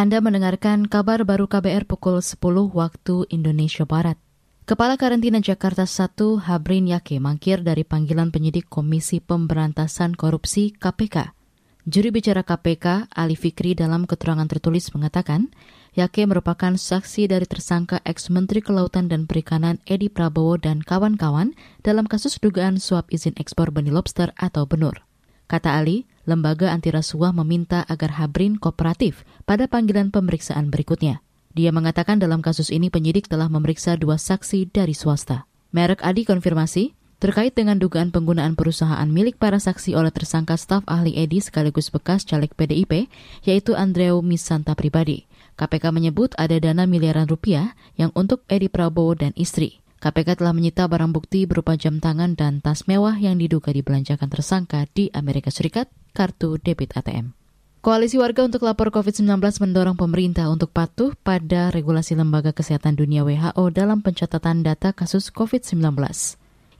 Anda mendengarkan kabar baru KBR pukul 10 waktu Indonesia Barat. Kepala Karantina Jakarta 1 Habrin Yake mangkir dari panggilan penyidik Komisi Pemberantasan Korupsi KPK. Juri bicara KPK, Ali Fikri dalam keterangan tertulis mengatakan, Yake merupakan saksi dari tersangka ex-Menteri Kelautan dan Perikanan Edi Prabowo dan kawan-kawan dalam kasus dugaan suap izin ekspor benih lobster atau benur. Kata Ali, lembaga anti rasuah meminta agar Habrin kooperatif pada panggilan pemeriksaan berikutnya. Dia mengatakan dalam kasus ini penyidik telah memeriksa dua saksi dari swasta. Merek Adi konfirmasi, terkait dengan dugaan penggunaan perusahaan milik para saksi oleh tersangka staf ahli Edi sekaligus bekas caleg PDIP, yaitu Andreu Misanta pribadi. KPK menyebut ada dana miliaran rupiah yang untuk Edi Prabowo dan istri. KPK telah menyita barang bukti berupa jam tangan dan tas mewah yang diduga dibelanjakan tersangka di Amerika Serikat, kartu debit ATM. Koalisi warga untuk lapor COVID-19 mendorong pemerintah untuk patuh pada regulasi Lembaga Kesehatan Dunia WHO dalam pencatatan data kasus COVID-19.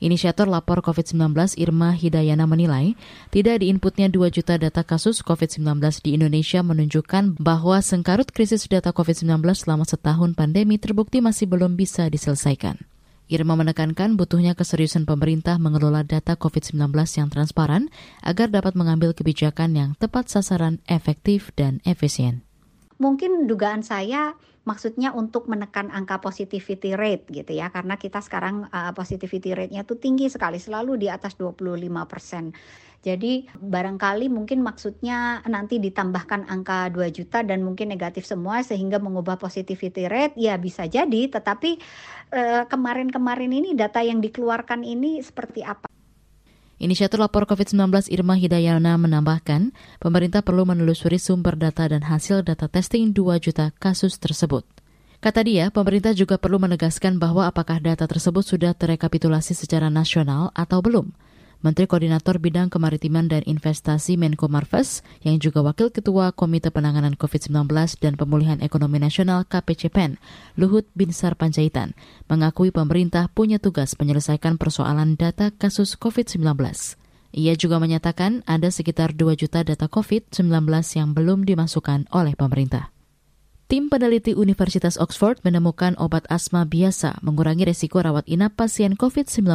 Inisiator lapor COVID-19 Irma Hidayana menilai, tidak diinputnya 2 juta data kasus COVID-19 di Indonesia menunjukkan bahwa sengkarut krisis data COVID-19 selama setahun pandemi terbukti masih belum bisa diselesaikan. Irma menekankan butuhnya keseriusan pemerintah mengelola data COVID-19 yang transparan agar dapat mengambil kebijakan yang tepat sasaran, efektif, dan efisien. Mungkin dugaan saya maksudnya untuk menekan angka positivity rate gitu ya karena kita sekarang uh, positivity rate-nya tuh tinggi sekali selalu di atas 25 persen. Jadi barangkali mungkin maksudnya nanti ditambahkan angka 2 juta dan mungkin negatif semua sehingga mengubah positivity rate ya bisa jadi tetapi eh, kemarin-kemarin ini data yang dikeluarkan ini seperti apa? Inisiator lapor COVID-19 Irma Hidayana menambahkan, pemerintah perlu menelusuri sumber data dan hasil data testing 2 juta kasus tersebut. Kata dia, pemerintah juga perlu menegaskan bahwa apakah data tersebut sudah terrekapitulasi secara nasional atau belum. Menteri Koordinator Bidang Kemaritiman dan Investasi Menko Marves, yang juga Wakil Ketua Komite Penanganan COVID-19 dan Pemulihan Ekonomi Nasional KPCPEN, Luhut Binsar Panjaitan, mengakui pemerintah punya tugas menyelesaikan persoalan data kasus COVID-19. Ia juga menyatakan ada sekitar 2 juta data COVID-19 yang belum dimasukkan oleh pemerintah. Tim peneliti Universitas Oxford menemukan obat asma biasa mengurangi resiko rawat inap pasien COVID-19.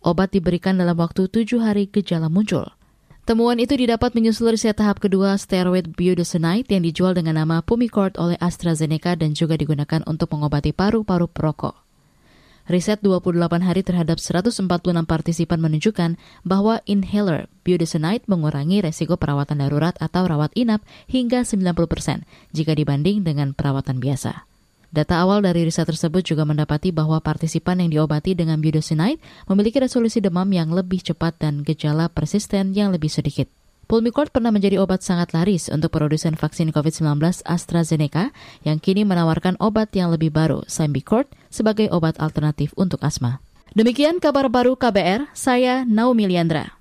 Obat diberikan dalam waktu tujuh hari gejala muncul. Temuan itu didapat menyusul riset tahap kedua steroid budesonide yang dijual dengan nama Pumicort oleh AstraZeneca dan juga digunakan untuk mengobati paru-paru perokok. Riset 28 hari terhadap 146 partisipan menunjukkan bahwa inhaler budesonide mengurangi resiko perawatan darurat atau rawat inap hingga 90% jika dibanding dengan perawatan biasa. Data awal dari riset tersebut juga mendapati bahwa partisipan yang diobati dengan budesonide memiliki resolusi demam yang lebih cepat dan gejala persisten yang lebih sedikit. Pulmicort pernah menjadi obat sangat laris untuk produsen vaksin COVID-19 AstraZeneca yang kini menawarkan obat yang lebih baru, Symbicort, sebagai obat alternatif untuk asma. Demikian kabar baru KBR, saya Naomi Liandra.